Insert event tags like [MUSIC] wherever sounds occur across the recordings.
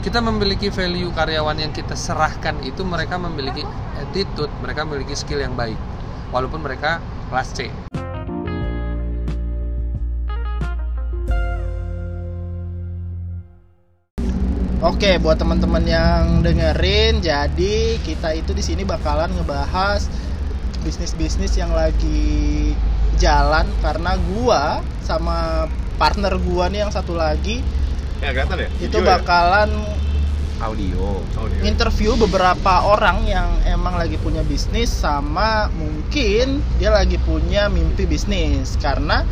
kita memiliki value karyawan yang kita serahkan itu mereka memiliki attitude mereka memiliki skill yang baik walaupun mereka kelas C. Oke, buat teman-teman yang dengerin, jadi kita itu di sini bakalan ngebahas bisnis-bisnis yang lagi jalan karena gua sama partner gua nih yang satu lagi Ya kelihatan ya? itu Video ya? bakalan audio Audio. interview beberapa orang yang emang lagi punya bisnis sama mungkin dia lagi punya mimpi bisnis karena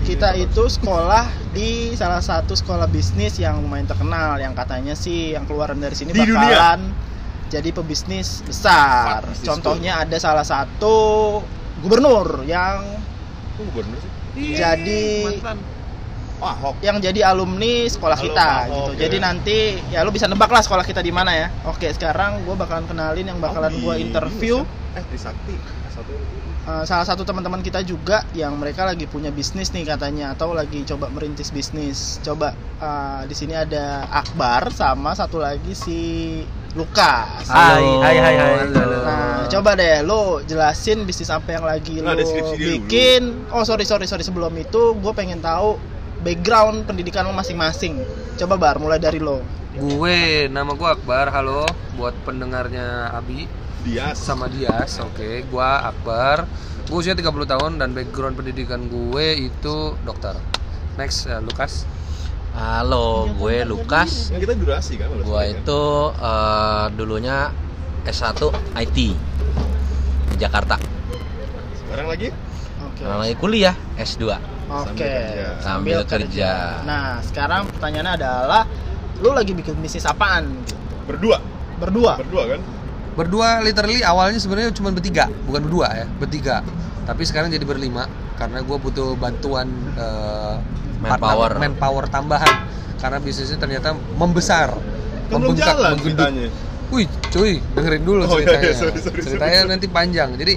kita itu sekolah di salah satu sekolah bisnis yang lumayan terkenal yang katanya sih yang keluaran dari sini Di dunia. bakalan jadi pebisnis besar. Business Contohnya ada salah satu gubernur yang Kok gubernur sih? jadi mantan Oh, Ahok. yang jadi alumni sekolah Halo, kita Pak. gitu. Oke. Jadi nanti ya lu bisa nebak lah sekolah kita di mana ya. Oke, sekarang gue bakalan kenalin yang bakalan Oh, gue interview Eh, di Sakti. Satu. Uh, salah satu teman-teman kita juga yang mereka lagi punya bisnis nih katanya atau lagi coba merintis bisnis. Coba uh, di sini ada Akbar sama satu lagi si Lukas. Hai, hai, hai, hai. Nah, coba deh lo jelasin bisnis apa yang lagi Nah, lo dulu. bikin. Oh, sorry sorry sorry sebelum itu gue pengen tahu background pendidikan lo masing-masing. Coba Bar, mulai dari lo. gue nama gue Akbar halo buat pendengarnya Abi Dia sama Dias oke gua Akbar gue usia 30 tahun dan background pendidikan gue itu dokter next eh, Lukas Halo, gue Lukas. Yang kita durasi kan? Gue kan? itu eh, dulunya S1 IT di Jakarta. Sekarang lagi? Oke. Sekarang lagi kuliah S2. Oke. Sambil kerja. Sambil kerja. Nah, sekarang pertanyaannya adalah lu lagi bikin bisnis apaan? Berdua. Berdua. Berdua kan? berdua literally awalnya sebenarnya cuma bertiga bukan berdua ya bertiga tapi sekarang jadi berlima karena gue butuh bantuan eh, Manpower. partner- manpower tambahan karena bisnisnya ternyata membesar Kan belum membengkak, jalan. Wih, cuy, dengerin dulu Oh, iya, ceritanya. iya, sorry, sorry, ceritanya sorry, nanti panjang. Jadi,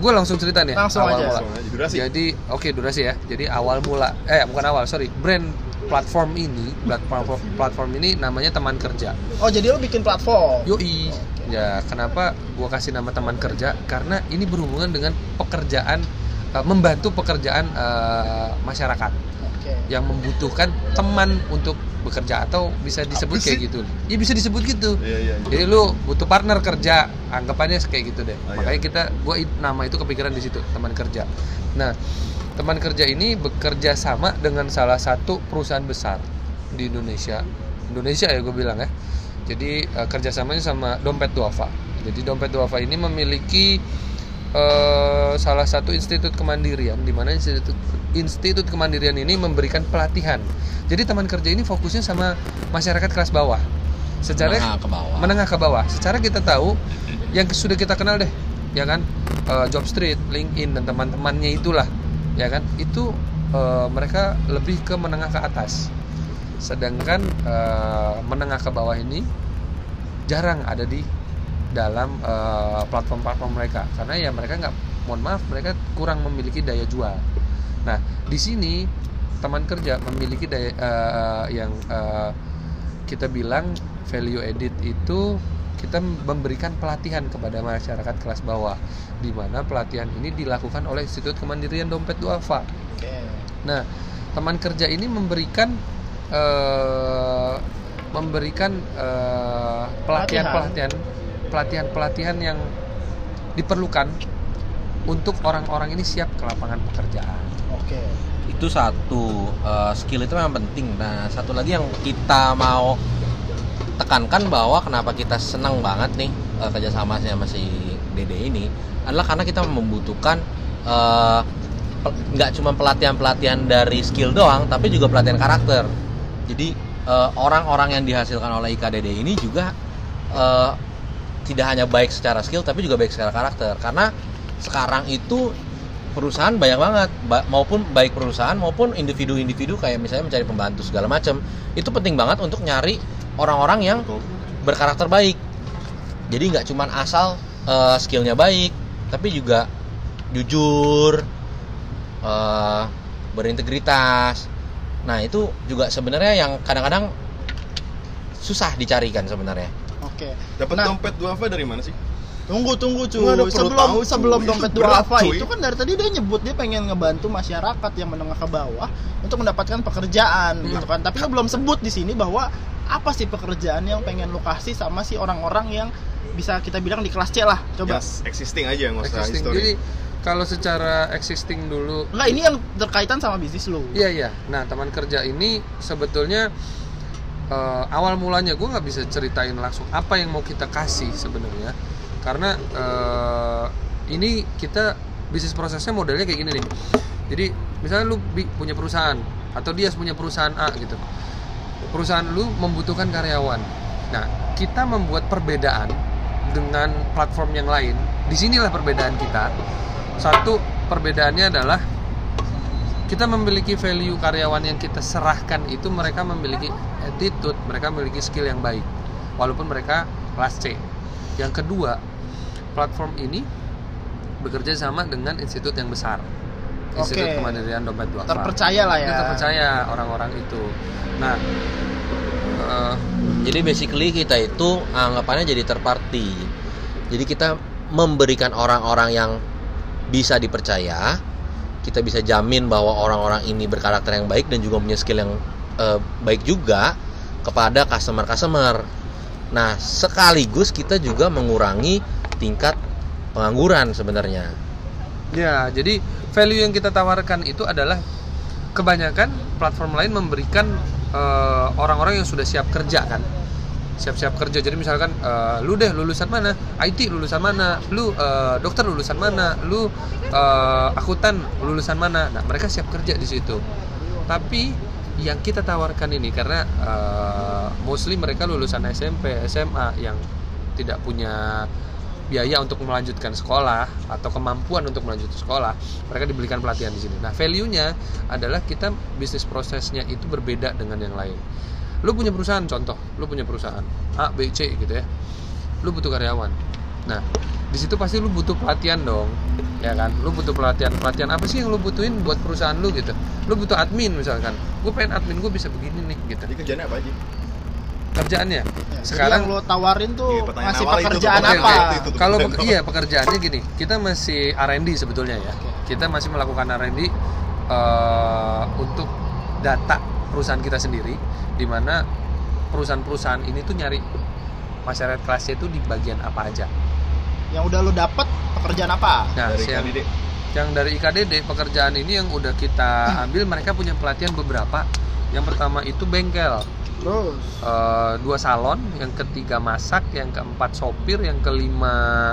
gue langsung cerita nih. Langsung awal aja. mula. Langsung aja, durasi. Jadi, oke durasi ya. Jadi awal mula, eh bukan awal, sorry, brand platform ini, platform platform ini namanya teman kerja. Oh, jadi lu bikin platform. Yoi. Ya, kenapa gue kasih nama teman kerja? Karena ini berhubungan dengan pekerjaan, eh, membantu pekerjaan eh, masyarakat Oke. yang membutuhkan teman untuk bekerja atau bisa disebut Apa kayak sih? gitu. Ya bisa disebut gitu. Iya, iya. iya. Jadi lu butuh partner kerja, anggapannya kayak gitu deh. Oh, iya. Makanya kita gua nama itu kepikiran di situ, teman kerja. Nah, teman kerja ini bekerja sama dengan salah satu perusahaan besar di Indonesia. Indonesia ya gue bilang ya. Jadi eh, kerjasamanya sama Dompet Duafa. Jadi Dompet Duafa ini memiliki eh, salah satu institut kemandirian di mana institut institut kemandirian ini memberikan pelatihan. Jadi teman kerja ini fokusnya sama masyarakat kelas bawah. Secara Menengah ke bawah. menengah ke bawah. Secara kita tahu yang sudah kita kenal deh, ya kan? Eh, Jobstreet, LinkedIn dan teman-temannya itulah, ya kan? Itu eh, mereka lebih ke menengah ke atas. Sedangkan menengah ke bawah ini jarang ada di dalam eh, platform-platform mereka karena ya mereka nggak mohon maaf mereka kurang memiliki daya jual. Nah, di sini teman kerja memiliki daya eh, yang eh, kita bilang value edit itu kita memberikan pelatihan kepada masyarakat kelas bawah di mana pelatihan ini dilakukan oleh Institut Kemandirian Dompet Duafa. Nah, teman kerja ini memberikan eh, memberikan eh, pelatihan-pelatihan pelatihan-pelatihan yang diperlukan untuk orang-orang ini siap ke lapangan pekerjaan. Oke. Itu satu eh, skill itu memang penting. Nah, satu lagi yang kita mau tekankan bahwa kenapa kita senang banget nih eh, kerjasama sama si Dede ini adalah karena kita membutuhkan eh, pe- nggak cuma pelatihan-pelatihan dari skill doang, tapi juga pelatihan karakter. Jadi eh, orang-orang yang dihasilkan oleh IKDD ini juga eh, tidak hanya baik secara skill, tapi juga baik secara karakter. Karena sekarang itu perusahaan banyak banget ba- maupun baik perusahaan maupun individu-individu kayak misalnya mencari pembantu segala macam itu penting banget untuk nyari orang-orang yang berkarakter baik jadi nggak cuman asal eh, skillnya baik tapi juga jujur eh, berintegritas nah itu juga sebenarnya yang kadang-kadang susah dicarikan sebenarnya. Oke. Dapat Nah, dompet duafa dari mana sih? Tunggu tunggu cuy. Nggak sebelum tahu, [LAUGHS] cuy. sebelum Itu dompet duafa itu kan dari tadi dia nyebut dia pengen ngebantu masyarakat yang menengah ke bawah untuk mendapatkan pekerjaan Hmm. gitu kan. Tapi lu belum sebut di sini bahwa apa sih pekerjaan yang pengen lu kasih sama si orang-orang yang bisa kita bilang di kelas C lah. Coba. Yes, existing aja nggak usah existing. history. Jadi kalau secara existing dulu Enggak, ini yang terkaitan sama bisnis lu. Iya iya. Nah teman kerja ini sebetulnya eh, awal mulanya gue nggak bisa ceritain langsung apa yang mau kita kasih sebenarnya karena eh, ini kita bisnis prosesnya modelnya kayak gini nih. Jadi misalnya lu punya perusahaan atau dia punya perusahaan A gitu. Perusahaan lu membutuhkan karyawan. Nah kita membuat perbedaan dengan platform yang lain. Di sinilah perbedaan kita. Satu perbedaannya adalah kita memiliki value karyawan yang kita serahkan itu mereka memiliki attitude, mereka memiliki skill yang baik walaupun mereka kelas C. Yang kedua, platform ini bekerja sama dengan institut yang besar. Institut Oke. Kemandirian Dompet Duafa. Terpercaya lah ya. Terpercaya orang-orang itu. Nah, eh, Jadi basically kita itu anggapannya jadi third party. Jadi kita memberikan orang-orang yang bisa dipercaya, kita bisa jamin bahwa orang-orang ini berkarakter yang baik dan juga punya skill yang eh, baik juga kepada customer-customer. Nah, sekaligus kita juga mengurangi tingkat pengangguran sebenarnya. Ya, jadi value yang kita tawarkan itu adalah kebanyakan platform lain memberikan eh, orang-orang yang sudah siap kerja kan. Siap-siap kerja. Jadi misalkan eh, lu deh lulusan mana? IT lulusan mana? Lu eh, dokter lulusan mana? Lu eh, akuntan lulusan mana? Nah, mereka siap kerja di situ. Tapi yang kita tawarkan ini karena eh, mostly mereka lulusan SMP, SMA yang tidak punya biaya untuk melanjutkan sekolah atau kemampuan untuk melanjutkan sekolah, mereka diberikan pelatihan di sini. Nah, value-nya adalah kita bisnis prosesnya itu berbeda dengan yang lain. Lu punya perusahaan contoh, lu punya perusahaan A, B, C gitu ya. Lu butuh karyawan. Nah, di situ pasti lu butuh pelatihan dong. Ya kan? Lu butuh pelatihan. Pelatihan apa sih yang lu butuhin buat perusahaan lu gitu? Lu butuh admin misalkan. Gue pengen admin gue bisa begini nih gitu. Jadi kerjanya apa aja? Kerjaannya. Ya, Sekarang jadi yang lo tawarin tuh Iya, itu tuh, pekerjaan apa? Itu tuh Kalau pe- iya pekerjaannya gini, kita masih R&D sebetulnya ya. Kita masih melakukan R&D eh, untuk data perusahaan kita sendiri, di mana perusahaan-perusahaan ini tuh nyari masyarakat kelasnya itu di bagian apa aja. Yang udah lo dapet pekerjaan apa? Nah, dari yang, KDD. yang dari IKDD pekerjaan ini yang udah kita ambil, mereka punya pelatihan beberapa. Yang pertama itu bengkel, Terus Eh, dua salon, yang ketiga masak, yang keempat sopir, yang kelima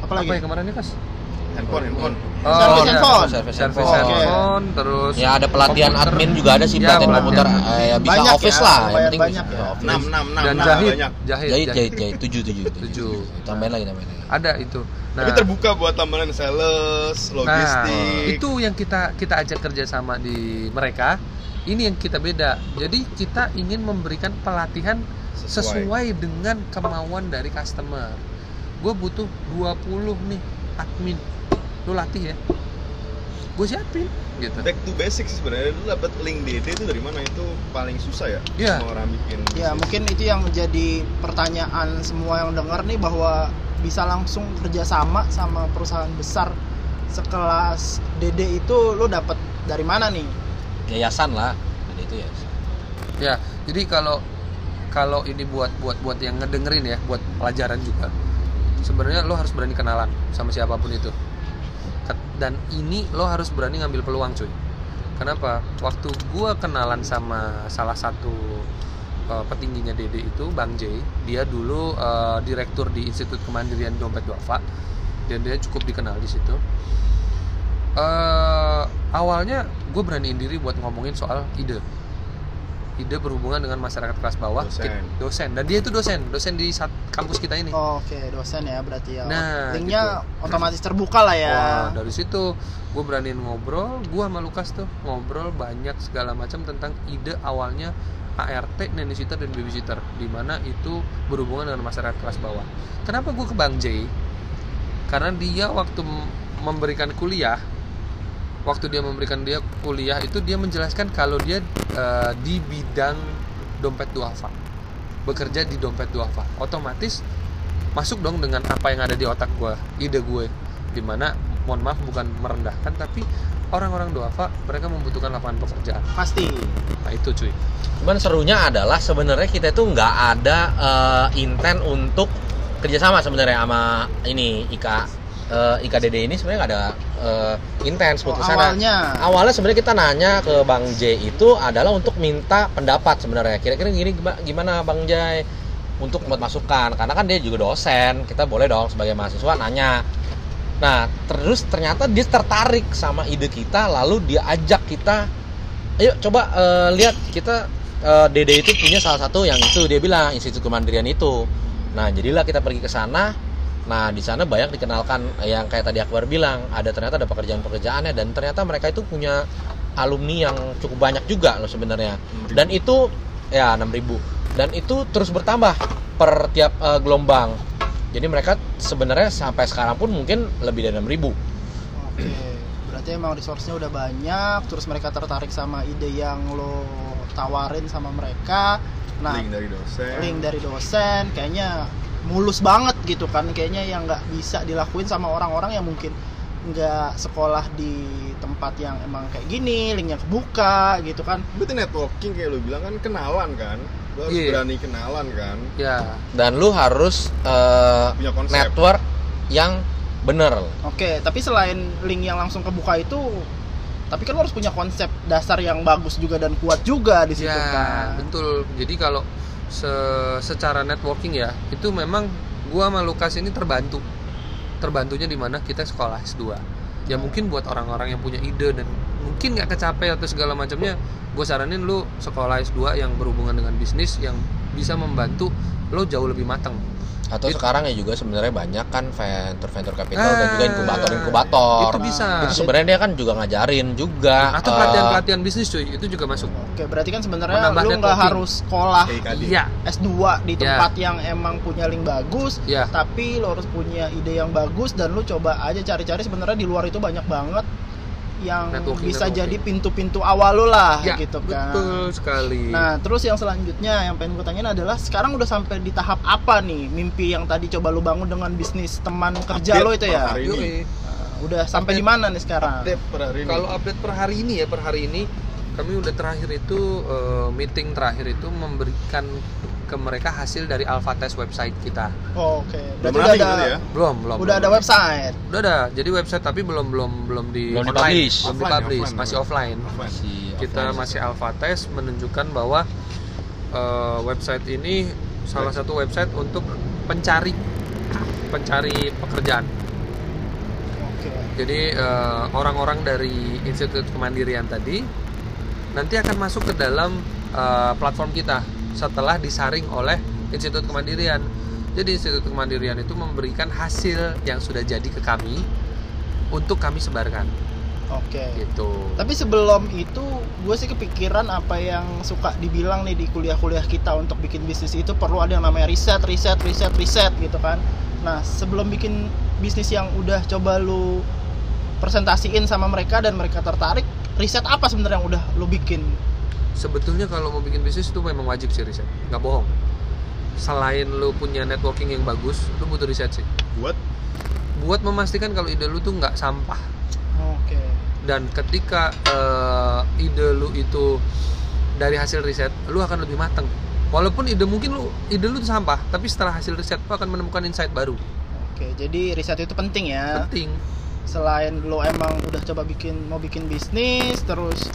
apa apa, lagi? ya kemarin ya kas? Handphone, handphone. Service iya. handphone. Service Service handphone. handphone, terus Ya ada pelatihan komputer. admin juga ada sih Ya, pelatihan komputer pelatihan. eh, ya bisa Banyak office ya, lah yang penting banyak bisa ya. office. Enam, enam, enam, dan enam, jahit, banyak. jahit, jahit jahit jahit tujuh tujuh Tujuh. tambahin lagi tambahin lagi Ada itu. Nah, Tapi terbuka buat tambahan sales, nah, logistik. itu yang kita kita ajak kerjasama di mereka. Ini yang kita beda. Jadi kita ingin memberikan pelatihan sesuai, dengan kemauan dari customer. Gue butuh 20 nih admin. Lu latih ya. Gue siapin gitu. Back to basic sih sebenarnya. Lu dapat link DD itu dari mana? Itu paling susah ya? Iya. Semua orang bikin. Ya bisnis. mungkin itu yang jadi pertanyaan semua yang dengar nih bahwa bisa langsung kerjasama sama perusahaan besar sekelas DD itu lo dapat dari mana nih? yayasan lah ada itu ya Ya, jadi kalau kalau ini buat buat buat yang ngedengerin ya, buat pelajaran juga. Sebenarnya lo harus berani kenalan sama siapa pun itu. Dan ini lo harus berani ngambil peluang, cuy. Kenapa? Waktu gua kenalan sama salah satu uh, petingginya Dede itu, Bang J, dia dulu uh, direktur di Institut Kemandirian Dompet Duafa dan dia cukup dikenal di situ. Eh, awalnya gue beraniin diri buat ngomongin soal ide ide berhubungan dengan masyarakat kelas bawah Dosen. Ki- dosen dan dia itu dosen dosen di sat- kampus kita ini Oke dosen ya berarti ya. Nah, Linknya gitu. otomatis terbuka lah ya. Wah, dari situ gue beraniin ngobrol gue sama Lukas tuh ngobrol banyak segala macam tentang ide awalnya ART, nannysitter dan babysitter di mana itu berhubungan dengan masyarakat kelas bawah. Kenapa gue ke Bang J? Karena dia waktu memberikan kuliah, waktu dia memberikan dia kuliah itu dia menjelaskan kalau dia eh, di bidang dompet duafa bekerja di dompet duafa otomatis masuk dong dengan apa yang ada di otak gue ide gue di mana mohon maaf bukan merendahkan tapi orang-orang duafa mereka membutuhkan lapangan pekerjaan. Pasti. Nah itu cuy. Cuman serunya adalah sebenarnya kita itu nggak ada eh, intent untuk kerjasama sebenarnya sama ini Ika eh, Ika Dede ini sebenarnya nggak ada eh, intens Oh, ke sana. awalnya Awalnya sebenarnya kita nanya ke Bang J itu adalah untuk minta pendapat sebenarnya. Kira-kira gini gima- gimana Bang J untuk buat masukan karena kan dia juga dosen. Kita boleh dong sebagai mahasiswa nanya. Nah, terus ternyata dia tertarik sama ide kita lalu dia ajak kita ayo coba eh, lihat kita eh, Dede itu punya salah satu yang itu dia bilang Institut Kemandirian itu. Nah, jadilah kita pergi ke sana. Nah, di sana banyak dikenalkan yang kayak tadi Akbar bilang, ada ternyata ada pekerjaan-pekerjaannya dan ternyata mereka itu punya alumni yang cukup banyak juga loh sebenarnya. Dan itu ya 6000. Dan itu terus bertambah per tiap eh, gelombang. Jadi mereka sebenarnya sampai sekarang pun mungkin lebih dari 6000. Oke, berarti emang resource-nya udah banyak, terus mereka tertarik sama ide yang lo tawarin sama mereka. Nah, link dari dosen link dari dosen kayaknya mulus banget gitu kan, kayaknya yang nggak bisa dilakuin sama orang-orang yang mungkin nggak sekolah di tempat yang emang kayak gini, linknya kebuka gitu kan. berarti networking kayak lu bilang kan kenalan kan lu harus Iya. berani kenalan kan ya Dan lu harus eh, punya konsep network yang bener. Oke, tapi selain link yang langsung kebuka itu tapi kan lo harus punya konsep dasar yang bagus juga dan kuat juga di situ ya kan. betul jadi kalau se- secara networking ya itu memang gua sama Lukas ini terbantu. Terbantunya di mana kita sekolah S2 ya mungkin buat orang-orang yang punya ide dan mungkin nggak kecapai atau segala macamnya gue saranin lu sekolah S2 yang berhubungan dengan bisnis yang bisa membantu lo jauh lebih matang Atau Itu- sekarang ya juga sebenarnya banyak kan venture-venture capital Ah, dan juga inkubator-inkubator. itu bisa. Itu sebenarnya dia kan juga ngajarin juga. atau eh, pelatihan-pelatihan bisnis cuy. Itu juga masuk. Oke, berarti kan sebenarnya lu nggak harus sekolah iya. S2 di Ya. tempat yang emang punya link bagus, ya tapi lo harus punya ide yang bagus dan lu coba aja cari-cari. Sebenarnya di luar itu banyak banget yang Networking, bisa networking. jadi pintu-pintu awal lu lah ya gitu kan. betul sekali Nah, terus yang selanjutnya yang pengen gue tanyain adalah sekarang udah sampai di tahap apa nih mimpi yang tadi coba lu bangun dengan bisnis teman kerja Update lo itu ya? hari ini. Nah, udah sampai Update- di mana nih sekarang? update per hari ini Kalau update per hari ini ya per hari ini kami udah terakhir itu eh, meeting terakhir itu memberikan ke mereka hasil dari alpha test website kita. Oh, Oke, belum berarti udah running ada ya Belum, belum. udah ada belum. website. Udah ada. Jadi website tapi belum belum belum di Belum online. dipublish. Belum Offline, dipublish, offline, masih offline. offline. masih Kita offline. masih alpha test menunjukkan bahwa eh, website ini salah satu website untuk pencari pencari pekerjaan. Oke. Jadi eh, orang-orang dari Institut Kemandirian tadi nanti akan masuk ke dalam eh, platform kita setelah disaring oleh Institut Kemandirian. Jadi Institut Kemandirian itu memberikan hasil yang sudah jadi ke kami untuk kami sebarkan Oke. gitu. Tapi sebelum itu, gue sih kepikiran apa yang suka dibilang nih di kuliah-kuliah kita untuk bikin bisnis itu perlu ada yang namanya riset, riset, riset, riset gitu kan. Nah, sebelum bikin bisnis yang udah coba lu presentasiin sama mereka dan mereka tertarik, riset apa sebenarnya yang udah lu bikin? Sebetulnya kalau mau bikin bisnis itu memang wajib sih riset, nggak bohong. Selain lu punya networking yang bagus, lu butuh riset sih. buat Buat memastikan kalau ide lu tuh nggak sampah. Oke. dan ketika eh, ide lu itu dari hasil riset lu akan lebih matang walaupun ide mungkin lu ide lu itu sampah tapi setelah hasil riset lu akan menemukan insight baru Oke, jadi riset itu penting ya. penting Selain lo emang udah coba bikin mau bikin bisnis, terus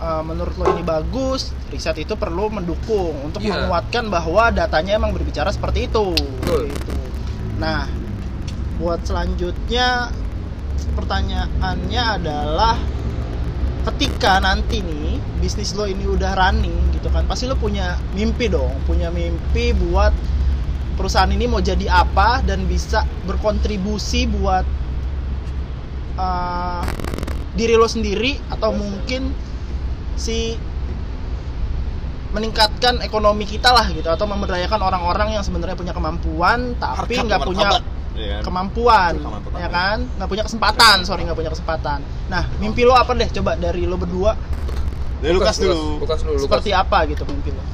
uh, menurut lo ini bagus, riset itu perlu mendukung untuk Iya. menguatkan bahwa datanya emang berbicara seperti itu. Betul. Gitu. Nah, buat selanjutnya pertanyaannya adalah ketika nanti nih bisnis lo ini udah running gitu kan, pasti lo punya mimpi dong, punya mimpi buat perusahaan ini mau jadi apa dan bisa berkontribusi buat uh, diri lo sendiri atau mungkin si meningkatkan ekonomi kita lah gitu atau memberdayakan orang-orang yang sebenarnya punya kemampuan tapi nggak punya martabat, ya kan? kemampuan ya kan? Nggak punya kesempatan sorry nggak punya kesempatan. Nah mimpi lo apa deh? Coba dari lo berdua. Dari Lukas dulu. Lukas dulu Lukas. seperti apa gitu mimpi lo?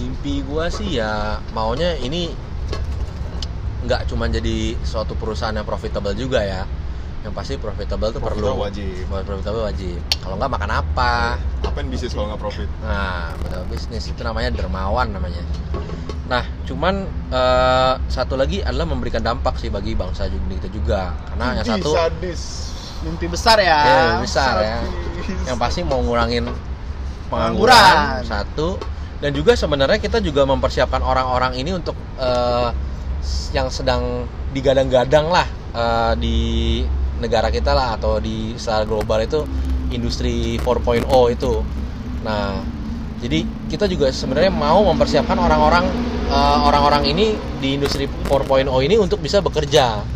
Mimpi gua sih ya maunya ini nggak cuma jadi suatu perusahaan yang profitable juga ya yang pasti profitable tuh perlu wajib. profitable wajib kalau nggak makan apa Apain bisnis kalau nggak profit? nah betul bisnis itu namanya dermawan namanya nah cuman eh, satu lagi adalah memberikan dampak sih bagi bangsa juga kita juga karena yang satu sadis. mimpi besar ya ya besar ya Sadis. yang pasti mau ngurangin Pengangguran. pengangguran satu dan juga sebenarnya kita juga mempersiapkan orang-orang ini untuk eh, yang sedang digadang-gadang lah eh, di negara kita lah atau di secara global itu industri 4.0 itu nah jadi kita juga sebenarnya mau mempersiapkan orang-orang eh, orang-orang ini di industri 4.0 ini untuk bisa bekerja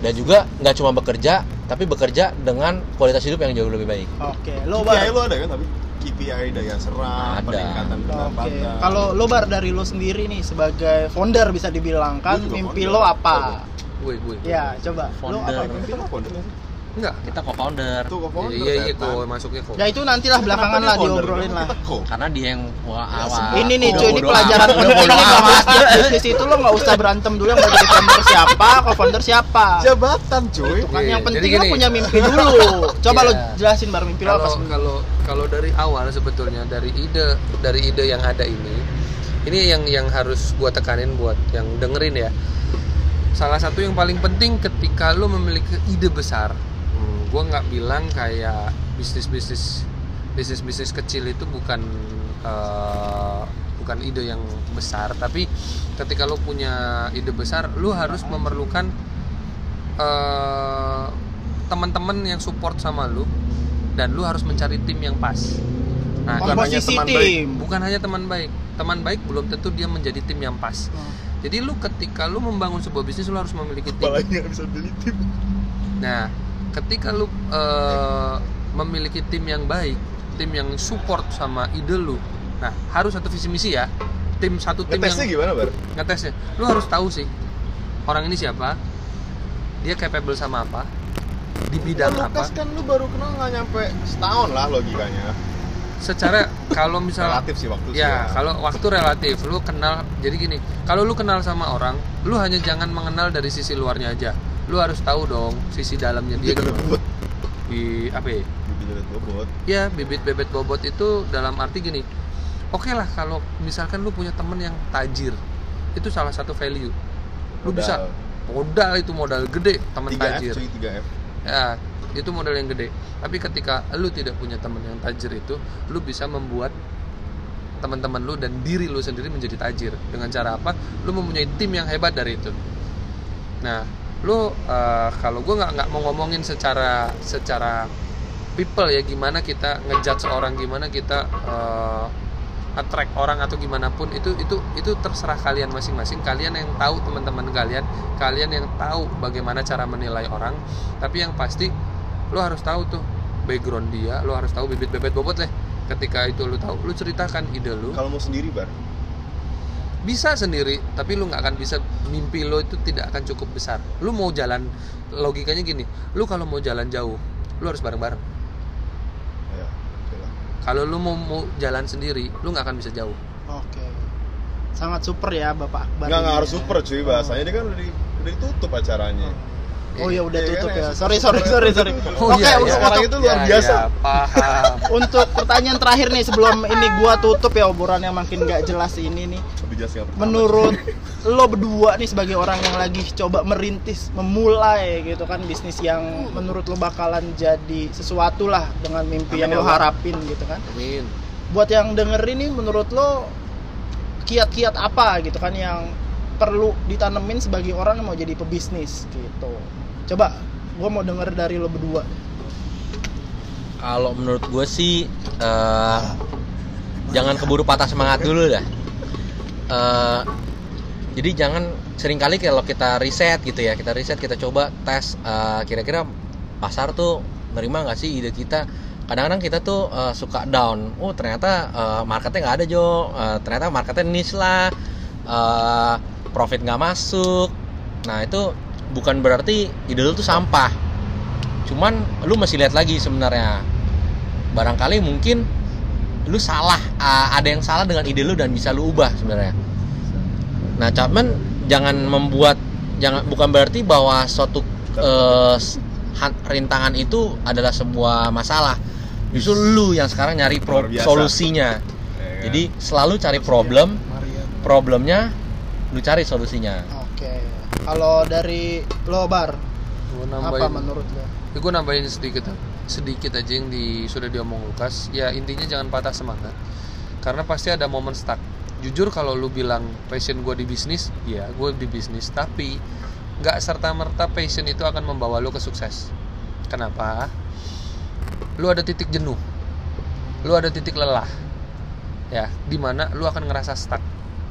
dan juga nggak cuma bekerja tapi bekerja dengan kualitas hidup yang jauh lebih baik oke lo KPI bar lo ada kan tapi KPI daya serap, Ada. peningkatan Oke, pendapatan. kalau lo bar dari lo sendiri nih sebagai founder bisa dibilang kan mimpi founder. lo apa? Gue gue Ya, coba. Lo Founder. apa? lo founder nggak sih? enggak kita co-founder Tuh co-founder. iya iya kok masuknya kok Ya itu nantilah belakangan lah founder? diobrolin lah. kita co? karena dia yang wah, Ya, awal. Ini nih cuy, ini pelajaran ini kalau amat. setiap bisnis itu lo nggak usah berantem dulu yang mau jadi founder siapa, co-founder siapa. Jabatan cuy. Itu kan Iya, yang jadi penting lo punya mimpi dulu. [LAUGHS] Coba lo Iya. jelasin bar mimpi lo apa kalau kalau dari awal sebetulnya dari ide dari ide yang ada ini ini yang yang harus gua tekanin buat yang dengerin ya salah satu yang paling penting ketika lo memiliki ide besar hmm, gua nggak bilang kayak bisnis bisnis bisnis bisnis kecil itu bukan eh, bukan ide yang besar tapi ketika lo punya ide besar lo harus memerlukan eh, teman-teman yang support sama lu dan lu harus mencari tim yang pas. Nah, Bukan hanya Komposisi teman tim. baik. bukan hanya teman baik. Teman baik belum tentu dia menjadi tim yang pas. Oh. Jadi lu ketika lu membangun sebuah bisnis lu harus memiliki tim. Apalagi bisa beli tim. Nah, ketika lu eh, memiliki tim yang baik, tim yang support sama ide lu. Nah, harus satu visi misi ya. Tim satu tim Ngetesnya yang gimana bar? ngetesnya. Lu harus tahu sih orang ini siapa, dia capable sama apa, di bidang Kan apa. Kan lu baru kenal nggak nyampe setahun lah logikanya. Secara kalau misalnya Relatif sih waktu sih ya. kalau waktu relatif. Lu kenal jadi gini kalau lu kenal sama orang lu hanya jangan mengenal dari sisi luarnya aja. Lu harus tahu dong sisi dalamnya dia bebot. di apa ya? Bibit bebot. ya bibit bebet bobot itu dalam arti gini oke lah kalau misalkan lu punya temen yang tajir itu salah satu value. Lu bisa modal. itu modal gede temen 3F tajir. cuy 3F. ya itu modal yang gede. Tapi ketika lu tidak punya teman yang tajir itu lu bisa membuat teman-teman lu dan diri lu sendiri menjadi tajir. Dengan cara apa? Lu mempunyai tim yang hebat dari itu. Nah lu eh, kalau gue nggak nggak mau ngomongin secara secara people ya gimana kita ngejudge seorang gimana kita eh, attract orang atau gimana pun itu itu itu terserah kalian masing-masing. Kalian yang tahu teman-teman kalian kalian yang tahu bagaimana cara menilai orang. Tapi yang pasti lo harus tahu tuh background dia lo harus tahu bibit bebet bobot lah ketika itu lo tahu lo ceritakan ide lo Kalau mau sendiri bar. bisa sendiri tapi lu nggak akan bisa mimpi lo itu tidak akan cukup besar lu mau jalan logikanya gini lu kalau mau jalan jauh lu harus bareng-bareng Ya, oke lah. kalau lu mau, mau jalan sendiri lu nggak akan bisa jauh Oke. Sangat super ya Bapak Akbar. Nggak nggak ini harus ya. super cuy bahasanya dia kan udah, udah ditutup acaranya. Oh ya udah Iya, tutup kan, ya. yang Sorry super sorry sorry [LAUGHS] sorry. Oh, Oke, iya, untuk, iya. Itu luar Ya, biasa. ya, paham [LAUGHS] untuk pertanyaan terakhir nih sebelum ini gua tutup ya obrolan yang makin nggak jelas ini nih. Menurut lo berdua nih sebagai orang yang lagi coba merintis, memulai gitu kan bisnis yang menurut lo bakalan jadi sesuatu lah dengan mimpi Amin yang ya lo harapin gitu kan. amin Buat yang dengerin nih menurut lo kiat-kiat apa gitu kan yang perlu ditanemin sebagai orang yang mau jadi pebisnis gitu. Coba gua mau denger dari lo berdua. kalau menurut gue sih eh, jangan keburu patah semangat dulu dah. Eh, jadi jangan sering kali kalau kita riset gitu ya kita riset kita coba tes eh, kira-kira pasar tuh nerima nggak sih ide kita? Kadang-kadang kita tuh eh, suka down. Oh ternyata eh, marketnya nggak ada Jo. Eh, ternyata marketnya niche lah. Eh, profit nggak masuk. Nah itu bukan berarti ide lu tuh sampah. Cuman lu masih lihat lagi sebenarnya. Barangkali mungkin lu salah uh, ada yang salah dengan ide lu dan bisa lu ubah sebenarnya. Nah cuman jangan membuat jangan bukan berarti bahwa suatu uh, rintangan itu adalah sebuah masalah. Justru lu yang sekarang nyari pro- solusinya. Ya kan? jadi selalu cari problem problemnya lu cari solusinya. Oke. Kalau dari lo bar, Gua apa nambahin menurut lo? Ya, gue nambahin sedikit sedikit aja yang di sudah diomong Lukas. Ya intinya jangan patah semangat. Karena pasti ada momen stuck. Jujur kalau lu bilang passion gue di bisnis ya gue di bisnis. Tapi nggak serta merta passion itu akan membawa lu ke sukses. Kenapa? Lu ada titik jenuh. Lu ada titik lelah. Ya di mana lu akan ngerasa stuck.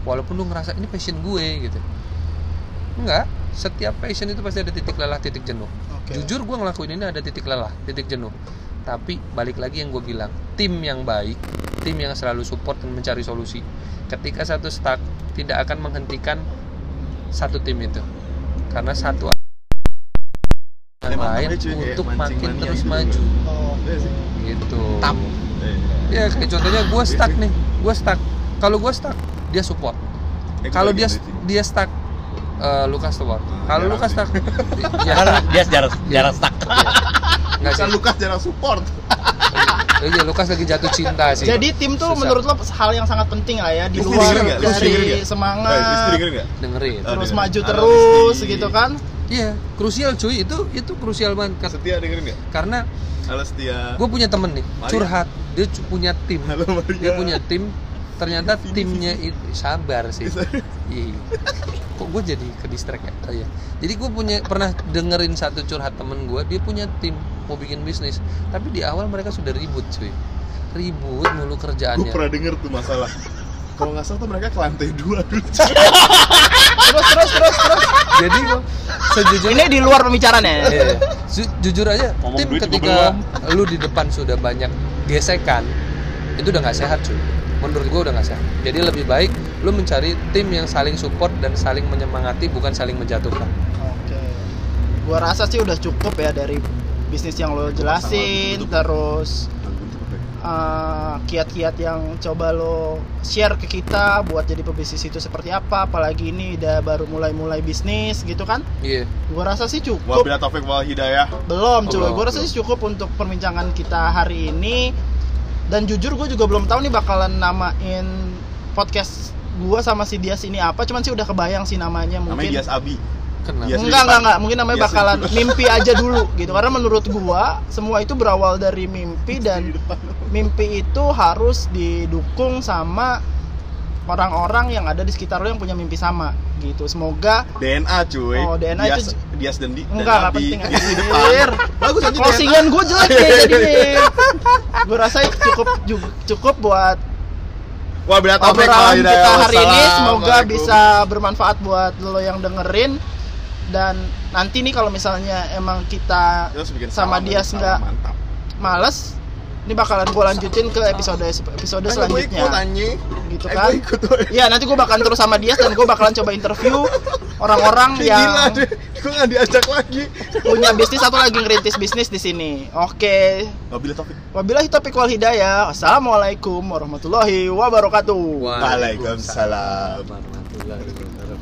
Walaupun lu ngerasa ini passion gue gitu enggak setiap passion itu pasti ada titik lelah titik jenuh. Oke. jujur gue ngelakuin ini ada titik lelah titik jenuh. Tapi balik lagi yang gue bilang tim yang baik tim yang selalu support dan mencari solusi ketika satu stuck tidak akan menghentikan satu tim itu. Karena satu yang lain untuk makin terus gitu. maju. Oh, Iya gitu. Tap. Ya kayak contohnya gue stuck nih gue stuck. Kalau gue stuck dia support. Kalau dia dia stuck eh, Lukas support kalau jarang Lukas stuck [LAUGHS] ya dia jarang jarang stuck. Nggak sih. Lukas jarang support. [LAUGHS] iya Lukas lagi jatuh cinta sih. Jadi tim tuh Susah. menurut lo hal yang sangat penting lah ya di luar dari semangat Eh, dengerin terus maju terus gitu kan. iya krusial cuy. Itu itu krusial banget. Setia dengerin nggak? karena Halo Setia. gue punya temen nih curhat. Dia punya tim. Halo Maria. dia punya tim ternyata timnya itu sabar sih. Iya. kok gue jadi ke distract ya oh, iya. jadi gue punya pernah dengerin satu curhat temen gue dia punya tim mau bikin bisnis tapi di awal mereka sudah ribut cuy ribut mulu Gue kerjaannya pernah denger tuh masalah. Kalau nggak salah tuh mereka ke lantai dua dulu. Terus terus terus terus. jadi gua sejujurnya Ini di luar pembicaraan ya. Iya. Ju- jujur aja Ngomong tim ketika lu di depan sudah banyak gesekan itu udah nggak sehat cuy menurut gua udah nggak sehat. Jadi lebih baik lu mencari tim yang saling support dan saling menyemangati bukan saling menjatuhkan. Oke. Gua rasa sih udah cukup ya dari bisnis yang lo jelasin terus eh, kiat-kiat yang coba lo share ke kita buat jadi pebisnis itu seperti apa apalagi ini udah baru mulai-mulai bisnis gitu kan? Iya. Gua rasa sih cukup. Wabillahi taufiq wal hidayah. belum Oh, cuy gue rasa sih cukup untuk perbincangan kita hari ini dan jujur gue juga belum tahu nih bakalan namain podcast gue sama si Dias ini apa. Cuman sih udah kebayang sih namanya Namanya mungkin. Dias Abi. kenapa? Enggak enggak enggak. Mungkin namanya bakalan mimpi aja dulu gitu. Karena menurut gua semua itu berawal dari mimpi dan mimpi itu harus didukung sama orang-orang yang ada di sekitar lo yang punya mimpi sama gitu semoga DNA cuy. Oh, DNA Dias, itu- Dias dan di Enggak, Abi. penting, [LAUGHS] anjir. Bagus aja closingan gue jelek nih jadi gue rasa cukup cukup buat wal obrolan hidayah. kita hari ini semoga bisa bermanfaat buat lo yang dengerin dan nanti nih kalau misalnya emang kita sama salam nggak mantap. males ini bakalan gue lanjutin ke episode episode selanjutnya ikut anjing. gitu Eh, kan. Iya nanti gue bakalan terus sama Dias dan gue bakalan coba interview orang-orang yang Gila deh. Gue nggak diajak lagi. punya bisnis atau lagi ngerintis bisnis di sini. Oke, Wabillahi taufiq. wabillahi taufiq wal hidayah. Assalamualaikum warahmatullahi wabarakatuh. Waalaikumsalam. warahmatullahi wabarakatuh